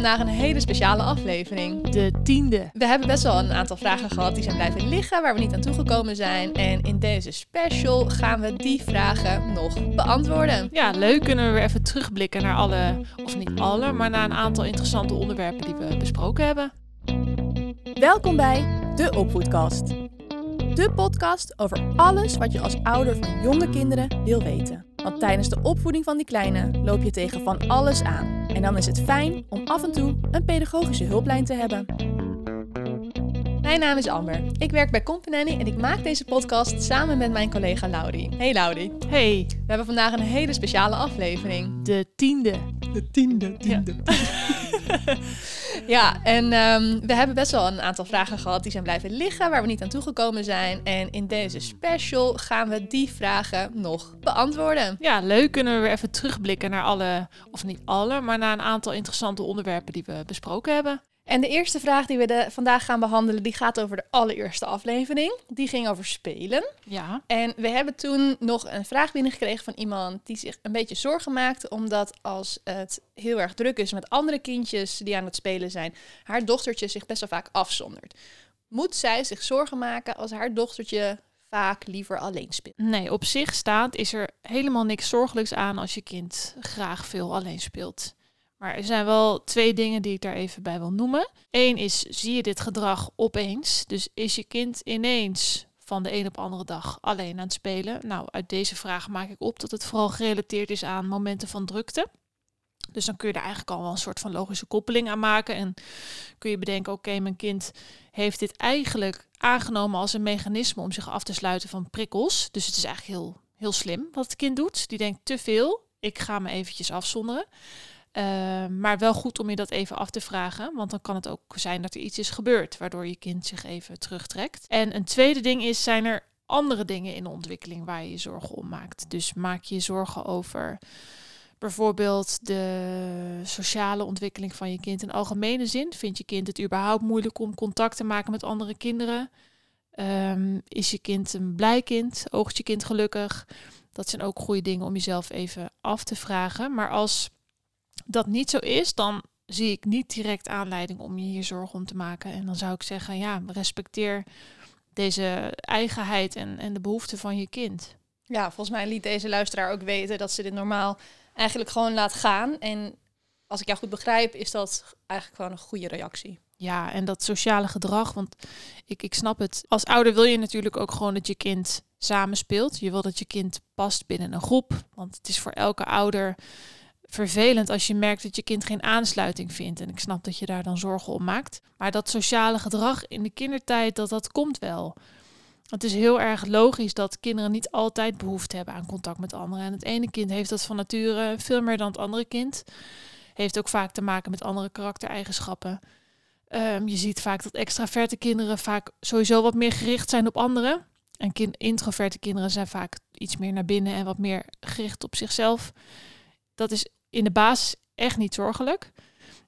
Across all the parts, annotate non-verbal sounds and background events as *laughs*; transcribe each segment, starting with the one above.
vandaag een hele speciale aflevering. De tiende. We hebben best wel een aantal vragen gehad die zijn blijven liggen, waar we niet aan toegekomen zijn. En in deze special gaan we die vragen nog beantwoorden. Ja, leuk. Kunnen we weer even terugblikken naar alle, of niet alle, maar naar een aantal interessante onderwerpen die we besproken hebben. Welkom bij De Opvoedkast. De podcast over alles wat je als ouder van jonge kinderen wil weten. Want tijdens de opvoeding van die kleine loop je tegen van alles aan. En dan is het fijn om af en toe een pedagogische hulplijn te hebben. Mijn naam is Amber. Ik werk bij Company en ik maak deze podcast samen met mijn collega Laurie. Hey Laurie. Hey, We hebben vandaag een hele speciale aflevering. de tiende. De tiende, tiende. Ja, en ehm, we hebben best wel een aantal vragen gehad die zijn blijven liggen, waar we niet aan toegekomen zijn. En in deze special gaan we die vragen nog beantwoorden. Ja, leuk. Kunnen we weer even terugblikken naar alle, of niet alle, maar naar een aantal interessante onderwerpen die we besproken hebben. En de eerste vraag die we de, vandaag gaan behandelen, die gaat over de allereerste aflevering. Die ging over spelen. Ja. En we hebben toen nog een vraag binnengekregen van iemand die zich een beetje zorgen maakte, omdat als het heel erg druk is met andere kindjes die aan het spelen zijn, haar dochtertje zich best wel vaak afzondert. Moet zij zich zorgen maken als haar dochtertje vaak liever alleen speelt? Nee, op zich staat is er helemaal niks zorgelijks aan als je kind graag veel alleen speelt. Maar er zijn wel twee dingen die ik daar even bij wil noemen. Eén is, zie je dit gedrag opeens? Dus is je kind ineens van de een op andere dag alleen aan het spelen? Nou, uit deze vraag maak ik op dat het vooral gerelateerd is aan momenten van drukte. Dus dan kun je er eigenlijk al wel een soort van logische koppeling aan maken. En kun je bedenken, oké, mijn kind heeft dit eigenlijk aangenomen als een mechanisme om zich af te sluiten van prikkels. Dus het is eigenlijk heel, heel slim wat het kind doet. Die denkt te veel, ik ga me eventjes afzonderen. Uh, maar wel goed om je dat even af te vragen, want dan kan het ook zijn dat er iets is gebeurd waardoor je kind zich even terugtrekt. En een tweede ding is, zijn er andere dingen in de ontwikkeling waar je je zorgen om maakt. Dus maak je zorgen over bijvoorbeeld de sociale ontwikkeling van je kind in algemene zin. Vindt je kind het überhaupt moeilijk om contact te maken met andere kinderen? Um, is je kind een blij kind? Oogt je kind gelukkig? Dat zijn ook goede dingen om jezelf even af te vragen. Maar als dat niet zo is, dan zie ik niet direct aanleiding om je hier zorgen om te maken. En dan zou ik zeggen, ja, respecteer deze eigenheid en, en de behoeften van je kind. Ja, volgens mij liet deze luisteraar ook weten dat ze dit normaal eigenlijk gewoon laat gaan. En als ik jou goed begrijp, is dat eigenlijk gewoon een goede reactie. Ja, en dat sociale gedrag, want ik, ik snap het. Als ouder wil je natuurlijk ook gewoon dat je kind samenspeelt. Je wil dat je kind past binnen een groep. Want het is voor elke ouder vervelend als je merkt dat je kind geen aansluiting vindt. En ik snap dat je daar dan zorgen om maakt. Maar dat sociale gedrag in de kindertijd, dat, dat komt wel. Het is heel erg logisch dat kinderen niet altijd behoefte hebben aan contact met anderen. En het ene kind heeft dat van nature veel meer dan het andere kind. Heeft ook vaak te maken met andere karaktereigenschappen. Um, je ziet vaak dat extraverte kinderen vaak sowieso wat meer gericht zijn op anderen. En introverte kinderen zijn vaak iets meer naar binnen en wat meer gericht op zichzelf. Dat is in de basis echt niet zorgelijk.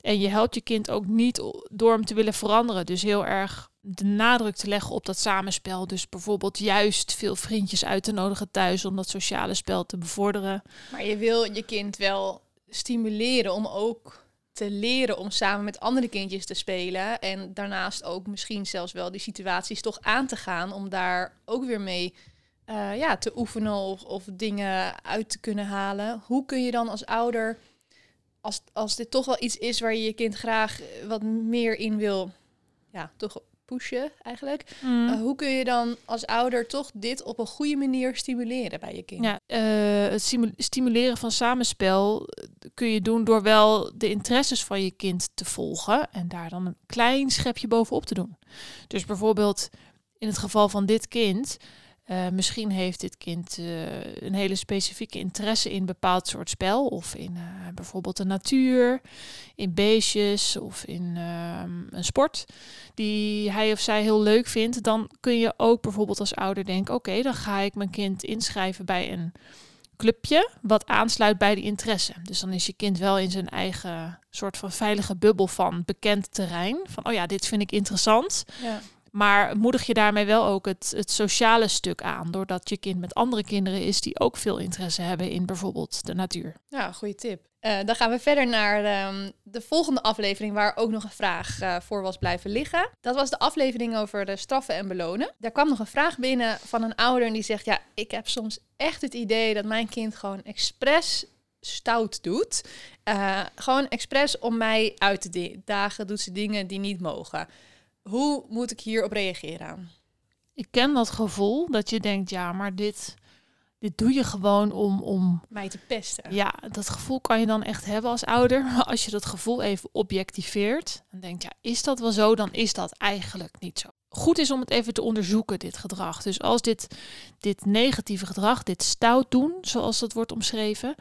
En je helpt je kind ook niet door hem te willen veranderen. Dus heel erg de nadruk te leggen op dat samenspel. Dus bijvoorbeeld juist veel vriendjes uit te nodigen thuis om dat sociale spel te bevorderen. Maar je wil je kind wel stimuleren om ook te leren om samen met andere kindjes te spelen. En daarnaast ook misschien zelfs wel die situaties toch aan te gaan om daar ook weer mee uh, ja, te oefenen of, of dingen uit te kunnen halen. Hoe kun je dan als ouder, als, als dit toch wel iets is waar je je kind graag wat meer in wil, ja, toch pushen eigenlijk. Mm. Uh, hoe kun je dan als ouder toch dit op een goede manier stimuleren bij je kind? Ja, uh, het stimuleren van samenspel kun je doen door wel de interesses van je kind te volgen en daar dan een klein schepje bovenop te doen. Dus bijvoorbeeld in het geval van dit kind. Uh, misschien heeft dit kind uh, een hele specifieke interesse in een bepaald soort spel. Of in uh, bijvoorbeeld de natuur, in beestjes of in ehm, een sport die hij of zij heel leuk vindt. Dan kun je ook bijvoorbeeld als ouder denken, oké, dan ga ik mijn kind inschrijven bij een clubje wat aansluit bij die interesse. Dus dan is je kind wel in zijn eigen soort van veilige bubbel van bekend terrein. Van, oh ja, dit vind ik interessant. Ja. Maar moedig je daarmee wel ook het, het sociale stuk aan, doordat je kind met andere kinderen is die ook veel interesse hebben in bijvoorbeeld de natuur. Ja, goede tip. Uh, dan gaan we verder naar um, de volgende aflevering, waar ook nog een vraag uh, voor was blijven liggen. Dat was de aflevering over de straffen en belonen. Daar kwam nog een vraag binnen van een ouder die zegt: Ja, ik heb soms echt het idee dat mijn kind gewoon expres stout doet. Uh, gewoon expres om mij uit te dagen, doet ze dingen die niet mogen. Hoe moet ik hierop reageren? Ik ken dat gevoel dat je denkt, ja, maar dit, dit doe je gewoon om, om... Mij te pesten. Ja, dat gevoel kan je dan echt hebben als ouder. Maar als je dat gevoel even objectiveert en denkt, ja, is dat wel zo? Dan is dat eigenlijk niet zo. Goed is om het even te onderzoeken, dit gedrag. Dus als dit, dit negatieve gedrag, dit stout doen, zoals dat wordt omschreven,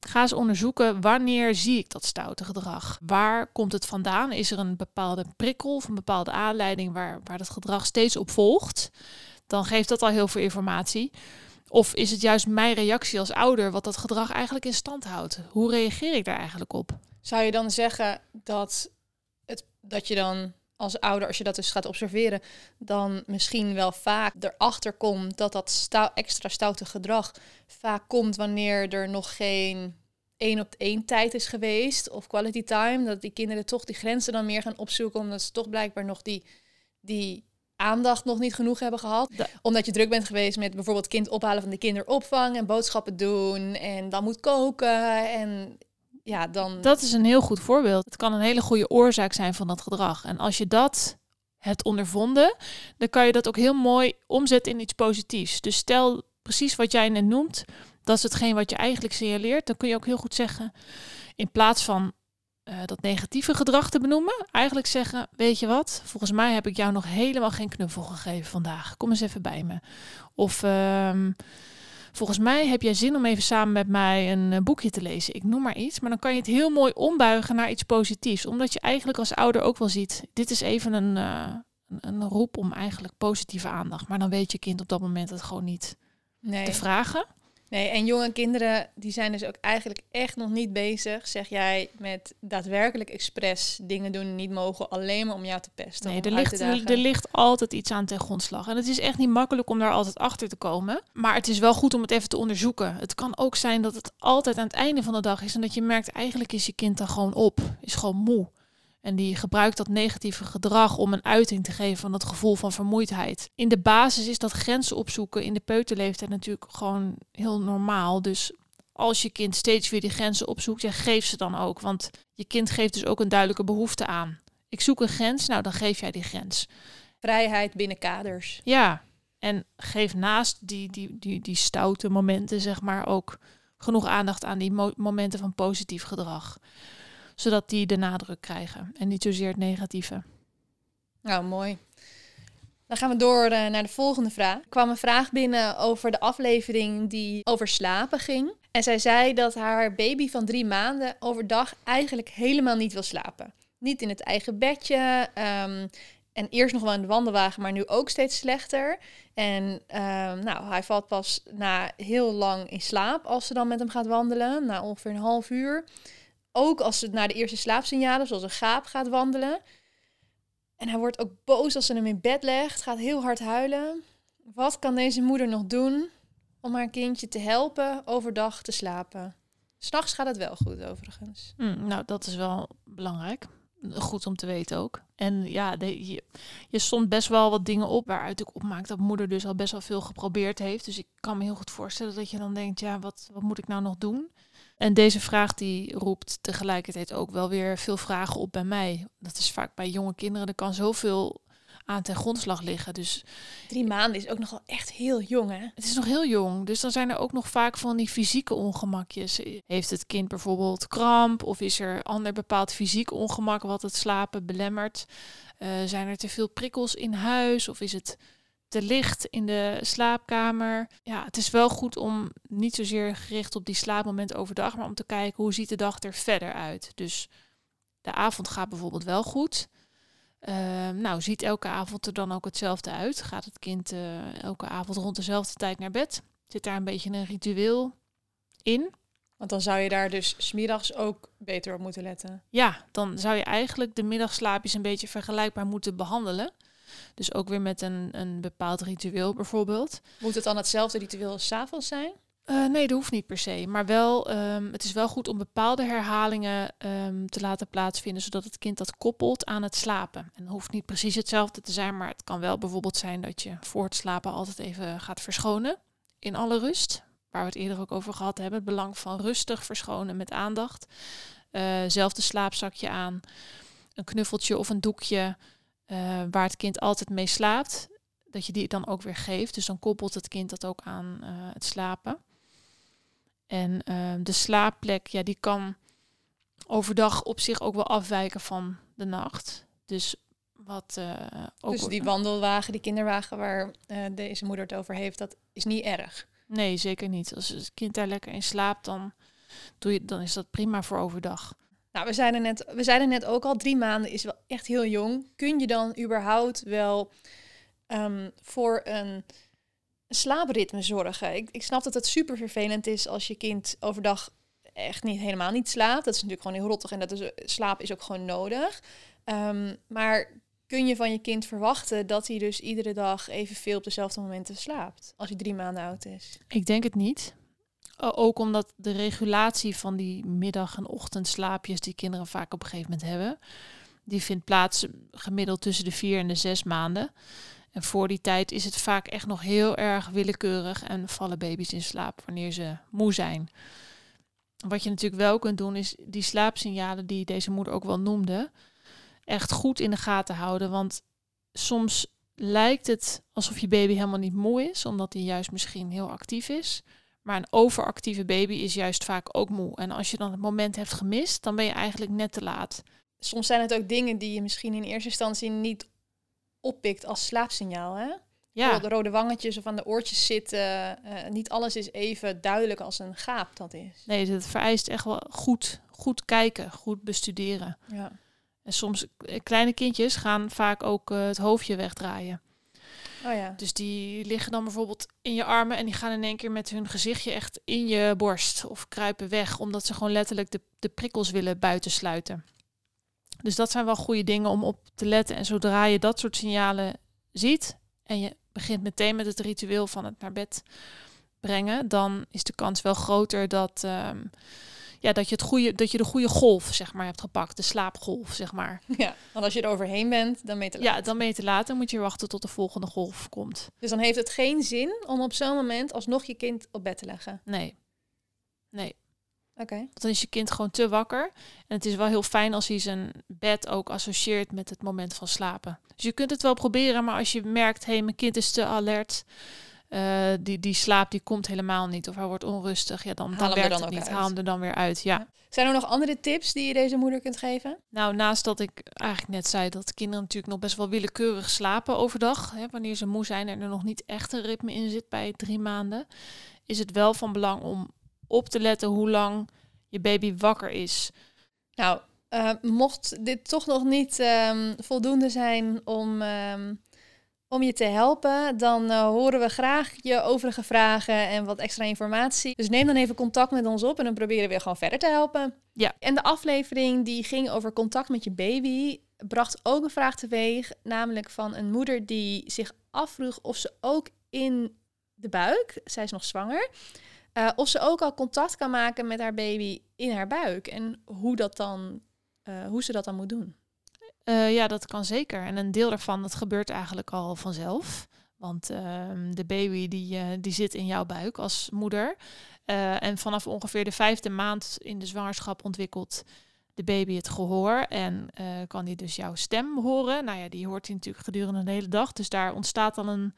Ga eens onderzoeken wanneer zie ik dat stoute gedrag? Waar komt het vandaan? Is er een bepaalde prikkel of een bepaalde aanleiding waar, waar dat gedrag steeds op volgt? Dan geeft dat al heel veel informatie. Of is het juist mijn reactie als ouder wat dat gedrag eigenlijk in stand houdt? Hoe reageer ik daar eigenlijk op? Zou je dan zeggen dat, het, dat je dan als ouder, als je dat dus gaat observeren, dan misschien wel vaak erachter komt dat dat extra stoute gedrag vaak komt wanneer er nog geen één op één tijd is geweest of quality time. Dat die kinderen toch die grenzen dan meer gaan opzoeken, omdat ze toch blijkbaar nog die, die aandacht nog niet genoeg hebben gehad. Omdat je druk bent geweest met bijvoorbeeld kind ophalen van de kinderopvang en boodschappen doen en dan moet koken en ja, dan... Dat is een heel goed voorbeeld. Het kan een hele goede oorzaak zijn van dat gedrag. En als je dat hebt ondervonden, dan kan je dat ook heel mooi omzetten in iets positiefs. Dus stel precies wat jij net noemt, dat is hetgeen wat je eigenlijk signaleert. Dan kun je ook heel goed zeggen, in plaats van uh, dat negatieve gedrag te benoemen, eigenlijk zeggen, weet je wat, volgens mij heb ik jou nog helemaal geen knuffel gegeven vandaag. Kom eens even bij me. Of... Uh, Volgens mij heb jij zin om even samen met mij een eh, boekje te lezen. Ik noem maar iets. Maar dan kan je het heel mooi ombuigen naar iets positiefs. Omdat je eigenlijk als ouder ook wel ziet, dit is even een, uh, een, roep om eigenlijk positieve aandacht. Maar dan weet je kind op dat moment het gewoon niet nee. te vragen. Nee, en jonge kinderen die zijn dus ook eigenlijk echt nog niet bezig, zeg jij, met daadwerkelijk expres dingen doen niet mogen, alleen maar om jou te pesten. Nee, er ligt, er, ligt altijd iets aan ten grondslag. En het is echt niet makkelijk om daar altijd achter te komen. Maar het is wel goed om het even te onderzoeken. Het kan ook zijn dat het altijd aan het einde van de dag is en dat je merkt, eigenlijk is je kind dan gewoon op, is gewoon moe. En die gebruikt dat negatieve gedrag om een uiting te geven van dat gevoel van vermoeidheid. In de basis is dat grenzen opzoeken in de peuterleeftijd natuurlijk gewoon heel normaal. Dus als je kind steeds weer die grenzen opzoekt, ja, geef ze dan ook. Want je kind geeft dus ook een duidelijke behoefte aan. Ik zoek een grens, nou dan geef jij die grens. Vrijheid binnen kaders. Ja, en geef naast die, die, die, die stoute momenten, zeg maar, ook genoeg aandacht aan die momenten van positief gedrag zodat die de nadruk krijgen en niet zozeer het negatieve. Nou, mooi. Dan gaan we door uh, naar de volgende vraag. Er kwam een vraag binnen over de aflevering die over slapen ging. En zij zei dat haar baby van drie maanden overdag eigenlijk helemaal niet wil slapen. Niet in het eigen bedje. Um, en eerst nog wel in de wandelwagen, maar nu ook steeds slechter. En um, nou, hij valt pas na heel lang in slaap als ze dan met hem gaat wandelen. Na ongeveer een half uur. Ook als ze naar de eerste slaapsignalen, zoals een gaap, gaat wandelen. En hij wordt ook boos als ze hem in bed legt, gaat heel hard huilen. Wat kan deze moeder nog doen om haar kindje te helpen overdag te slapen? S'nachts gaat het wel goed, overigens. Mm, nou, dat is wel belangrijk. Goed om te weten ook. En ja, je, je stond best wel wat dingen op waaruit ik opmaak dat moeder dus al best wel veel geprobeerd heeft. Dus ik kan me heel goed voorstellen dat je dan denkt, ja, wat, wat moet ik nou nog doen? En deze vraag die roept tegelijkertijd ook wel weer veel vragen op bij mij. Dat is vaak bij jonge kinderen, er kan zoveel aan ten grondslag liggen. Dus drie maanden is ook nogal echt heel jong, hè? Het is nog heel jong, dus dan zijn er ook nog vaak van die fysieke ongemakjes. Heeft het kind bijvoorbeeld kramp of is er ander bepaald fysiek ongemak wat het slapen belemmert? Uh, zijn er te veel prikkels in huis of is het te licht in de slaapkamer. Ja, het is wel goed om niet zozeer gericht op die slaapmoment overdag, maar om te kijken hoe ziet de dag er verder uit. Dus de avond gaat bijvoorbeeld wel goed. Uh, nou, ziet elke avond er dan ook hetzelfde uit? Gaat het kind uh, elke avond rond dezelfde tijd naar bed? Zit daar een beetje een ritueel in? Want dan zou je daar dus smiddags ook beter op moeten letten. Ja, dan zou je eigenlijk de middagslaapjes een beetje vergelijkbaar moeten behandelen. Dus ook weer met een, een bepaald ritueel bijvoorbeeld. Moet het dan hetzelfde ritueel als 's avonds zijn? Uh, nee, dat hoeft niet per se. Maar wel, um, het is wel goed om bepaalde herhalingen um, te laten plaatsvinden, zodat het kind dat koppelt aan het slapen. En het hoeft niet precies hetzelfde te zijn, maar het kan wel bijvoorbeeld zijn dat je voor het slapen altijd even gaat verschonen. In alle rust. Waar we het eerder ook over gehad hebben. Het belang van rustig verschonen met aandacht. Uh, zelfde slaapzakje aan. Een knuffeltje of een doekje uh, waar het kind altijd mee slaapt. Dat je die dan ook weer geeft. Dus dan koppelt het kind dat ook aan uh, het slapen. En uh, de slaapplek, ja, die kan overdag op zich ook wel afwijken van de nacht. Dus wat uh, ook. Dus die wandelwagen, die kinderwagen waar deze moeder het over heeft, dat is niet erg. Nee, zeker niet. Als het kind daar lekker in slaapt, dan, doe je, dan is dat prima voor overdag. Nou, we zeiden, net, we zeiden net ook al, drie maanden is wel echt heel jong. Kun je dan überhaupt wel um, voor een slaapritme zorgen. Ik, ik snap dat het super vervelend is als je kind overdag echt niet helemaal niet slaapt. Dat is natuurlijk gewoon heel rottig en dat is, slaap is ook gewoon nodig. Um, maar kun je van je kind verwachten dat hij dus iedere dag evenveel op dezelfde momenten slaapt als hij drie maanden oud is? Ik denk het niet. Ook omdat de regulatie van die middag- en ochtendslaapjes die kinderen vaak op een gegeven moment hebben, die vindt plaats gemiddeld tussen de vier en de zes maanden. En voor die tijd is het vaak echt nog heel erg willekeurig en vallen baby's in slaap wanneer ze moe zijn. Wat je natuurlijk wel kunt doen, is die slaapsignalen die deze moeder ook wel noemde, echt goed in de gaten houden. Want soms lijkt het alsof je baby helemaal niet moe is, omdat hij juist misschien heel actief is. Maar een overactieve baby is juist vaak ook moe. En als je dan het moment hebt gemist, dan ben je eigenlijk net te laat. Soms zijn het ook dingen die je misschien in eerste instantie niet oppikt als slaapsignaal. Hè? Ja. De rode wangetjes of aan de oortjes zitten. Uh, niet alles is even duidelijk als een gaap dat is. Nee, het vereist echt wel goed, goed kijken, goed bestuderen. Ja. En soms, eh, kleine kindjes gaan vaak ook uh, het hoofdje wegdraaien. Oh ja. Dus die liggen dan bijvoorbeeld in je armen en die gaan in één keer met hun gezichtje echt in je borst of kruipen weg, omdat ze gewoon letterlijk de, de prikkels willen buitensluiten. Dus dat zijn wel goede dingen om op te letten. En zodra je dat soort signalen ziet en je begint meteen met het ritueel van het naar bed brengen, dan is de kans wel groter dat, um, ja, dat, je, het goede, dat je de goede golf zeg maar, hebt gepakt, de slaapgolf. Zeg maar. *laughs* Ja, want als je er overheen bent, dan mee te laat. Ja, dan mee te laat. Dan moet je wachten tot de volgende golf komt. Dus dan heeft het geen zin om op zo'n moment alsnog je kind op bed te leggen? Nee. Nee. Okay. Dan is je kind gewoon te wakker. En het is wel heel fijn als hij zijn bed ook associeert met het moment van slapen. Dus je kunt het wel proberen, maar als je merkt, hé, hey, mijn kind is te alert. Uh, die, die slaap die komt helemaal niet of hij wordt onrustig, ja, dan, dan werkt dan het niet. Uit. Haal hem er dan weer uit, ja. ja. Zijn er nog andere tips die je deze moeder kunt geven? Nou, naast dat ik eigenlijk net zei dat kinderen natuurlijk nog best wel willekeurig slapen overdag, hè, wanneer ze moe zijn en er nog niet echt een ritme in zit bij drie maanden, is het wel van belang om op te letten hoe lang je baby wakker is. Nou, uh, mocht dit toch nog niet um, voldoende zijn om, um, om je te helpen, dan uh, horen we graag je overige vragen en wat extra informatie. Dus neem dan even contact met ons op en dan proberen we gewoon verder te helpen. Ja. En de aflevering die ging over contact met je baby, bracht ook een vraag teweeg, namelijk van een moeder die zich afvroeg of ze ook in de buik, zij is nog zwanger, uh, of ze ook al contact kan maken met haar baby in haar buik en hoe, dat dan, uh, hoe ze dat dan moet doen. Uh, ja, dat kan zeker. En een deel daarvan dat gebeurt eigenlijk al vanzelf. Want ehm, de baby die, die zit in jouw buik als moeder. en vanaf ongeveer de vijfde maand in de zwangerschap ontwikkelt de baby het gehoor en kan hij dus jouw stem horen. Nou ja, die hoort hij natuurlijk gedurende de hele dag. Dus daar ontstaat dan een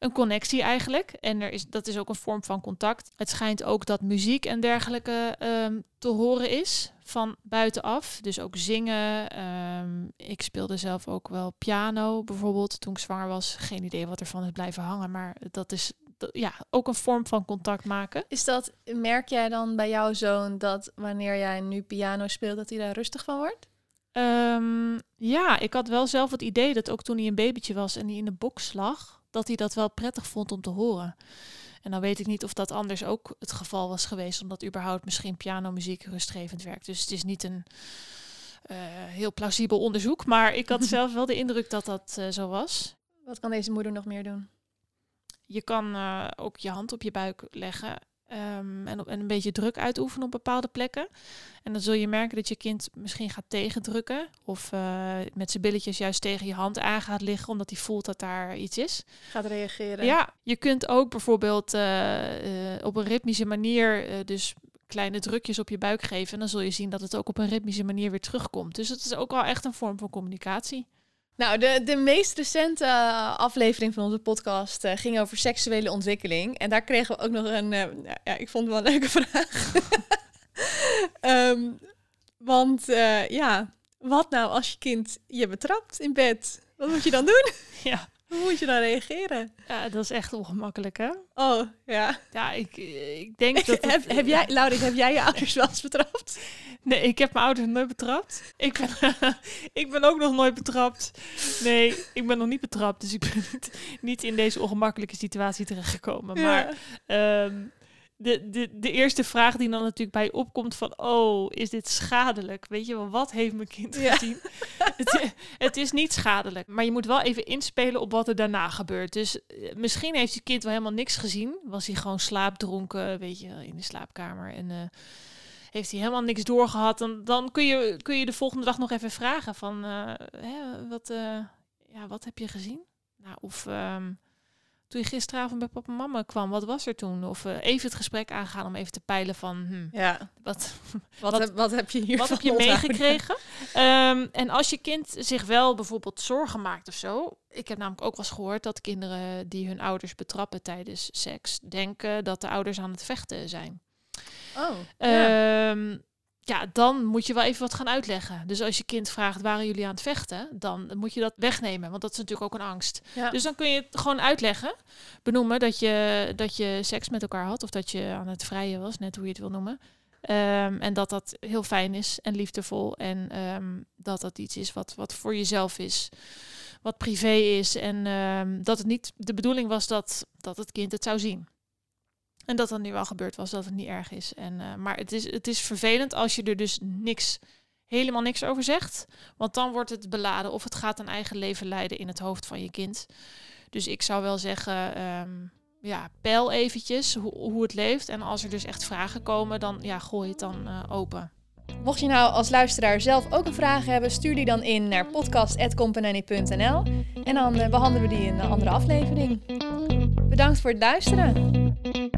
een connectie eigenlijk. En er is, dat is ook een vorm van contact. Het schijnt ook dat muziek en dergelijke um, te horen is van buitenaf. Dus ook zingen. Um, ik speelde zelf ook wel piano bijvoorbeeld toen ik zwanger was. Geen idee wat ervan is blijven hangen, maar dat is ja, ook een vorm van contact maken. Is dat, merk jij dan bij jouw zoon dat wanneer jij nu piano speelt, dat hij daar rustig van wordt? Um, ja, ik had wel zelf het idee dat ook toen hij een babytje was en hij in de box lag, dat hij dat wel prettig vond om te horen. En dan weet ik niet of dat anders ook het geval was geweest, omdat überhaupt misschien pianomuziek rustgevend werkt. Dus het is niet een, eh, heel plausibel onderzoek. Maar ik had *laughs* zelf wel de indruk dat dat eh, zo was. Wat kan deze moeder nog meer doen? Je kan eh, ook je hand op je buik leggen ehm, en, en een beetje druk uitoefenen op bepaalde plekken. En dan zul je merken dat je kind misschien gaat tegendrukken. Of eh, met zijn billetjes juist tegen je hand aan gaat liggen, omdat hij voelt dat daar iets is. Gaat reageren. Ja, je kunt ook bijvoorbeeld eh, eh, op een ritmische manier, dus kleine drukjes op je buik geven. En dan zul je zien dat het ook op een ritmische manier weer terugkomt. Dus het is ook wel echt een vorm van communicatie. Nou, de, de meest recente eh, aflevering van onze podcast eh, ging over seksuele ontwikkeling. En daar kregen we ook nog een, eh, nou ja, ik vond het wel een leuke vraag. *laughs* Ehm, want ja, wat nou als je kind je betrapt in bed? Wat moet je dan doen? Ja. Hoe moet je dan reageren? ja, dat is echt ongemakkelijk, hè? Oh, ja. Ja, ik, ik denk dat... het- heb, heb jij, Laurie, heb jij je ouders wel eens betrapt? Nee, ik heb mijn ouders nooit betrapt. Ik ben, *laughs* ik ben ook nog nooit betrapt. Nee, ik ben nog niet betrapt. Dus ik ben niet, *laughs* niet in deze ongemakkelijke situatie terechtgekomen. Maar ehm, de, de, de eerste vraag die dan natuurlijk bij je opkomt van... Oh, is dit schadelijk? Weet je wel, wat heeft mijn kind Ja. gezien? *laughs* het, het is niet schadelijk. Maar je moet wel even inspelen op wat er daarna gebeurt. Dus eh, misschien heeft je kind wel helemaal niks gezien. Was hij gewoon slaapdronken, weet je, in de slaapkamer. En... eh, heeft hij helemaal niks doorgehad, dan, dan kun, je, kun je de volgende dag nog even vragen van, eh, hè, wat, ja, wat heb je gezien? Nou, of ehm, toen je gisteravond bij papa en mama kwam, wat was er toen? Of eh, even het gesprek aangaan om even te peilen van, hm, Ja. wat, *laughs* Wat, Wat- heb, wat heb je hier wat heb je meegekregen? *laughs* Ehm, en als je kind zich wel bijvoorbeeld zorgen maakt of zo. Ik heb namelijk ook wel eens gehoord dat kinderen die hun ouders betrappen tijdens seks, denken dat de ouders aan het vechten zijn. Oh, ja. Ja, dan moet je wel even wat gaan uitleggen. Dus als je kind vraagt, waren jullie aan het vechten? Dan moet je dat wegnemen, want dat is natuurlijk ook een angst. Ja. Dus dan kun je het gewoon uitleggen. Benoemen dat je, dat je seks met elkaar had. Of dat je aan het vrijen was, net hoe je het wil noemen. Ehm, en dat dat heel fijn is en liefdevol. En ehm, dat dat iets is wat, wat voor jezelf is. Wat privé is. En ehm, dat het niet de bedoeling was dat, dat het kind het zou zien. En dat dat nu wel gebeurd was, dat het niet erg is. En, eh, maar het is, het is vervelend als je er dus niks, helemaal niks over zegt. Want dan wordt het beladen of het gaat een eigen leven leiden in het hoofd van je kind. Dus ik zou wel zeggen, ehm, ja, peil eventjes hoe, hoe het leeft. En als er dus echt vragen komen, dan ja, gooi het dan eh, open. Mocht je nou als luisteraar zelf ook een vraag hebben, stuur die dan in naar podcast.company.nl en dan eh, behandelen we die in een andere aflevering. Bedankt voor het luisteren.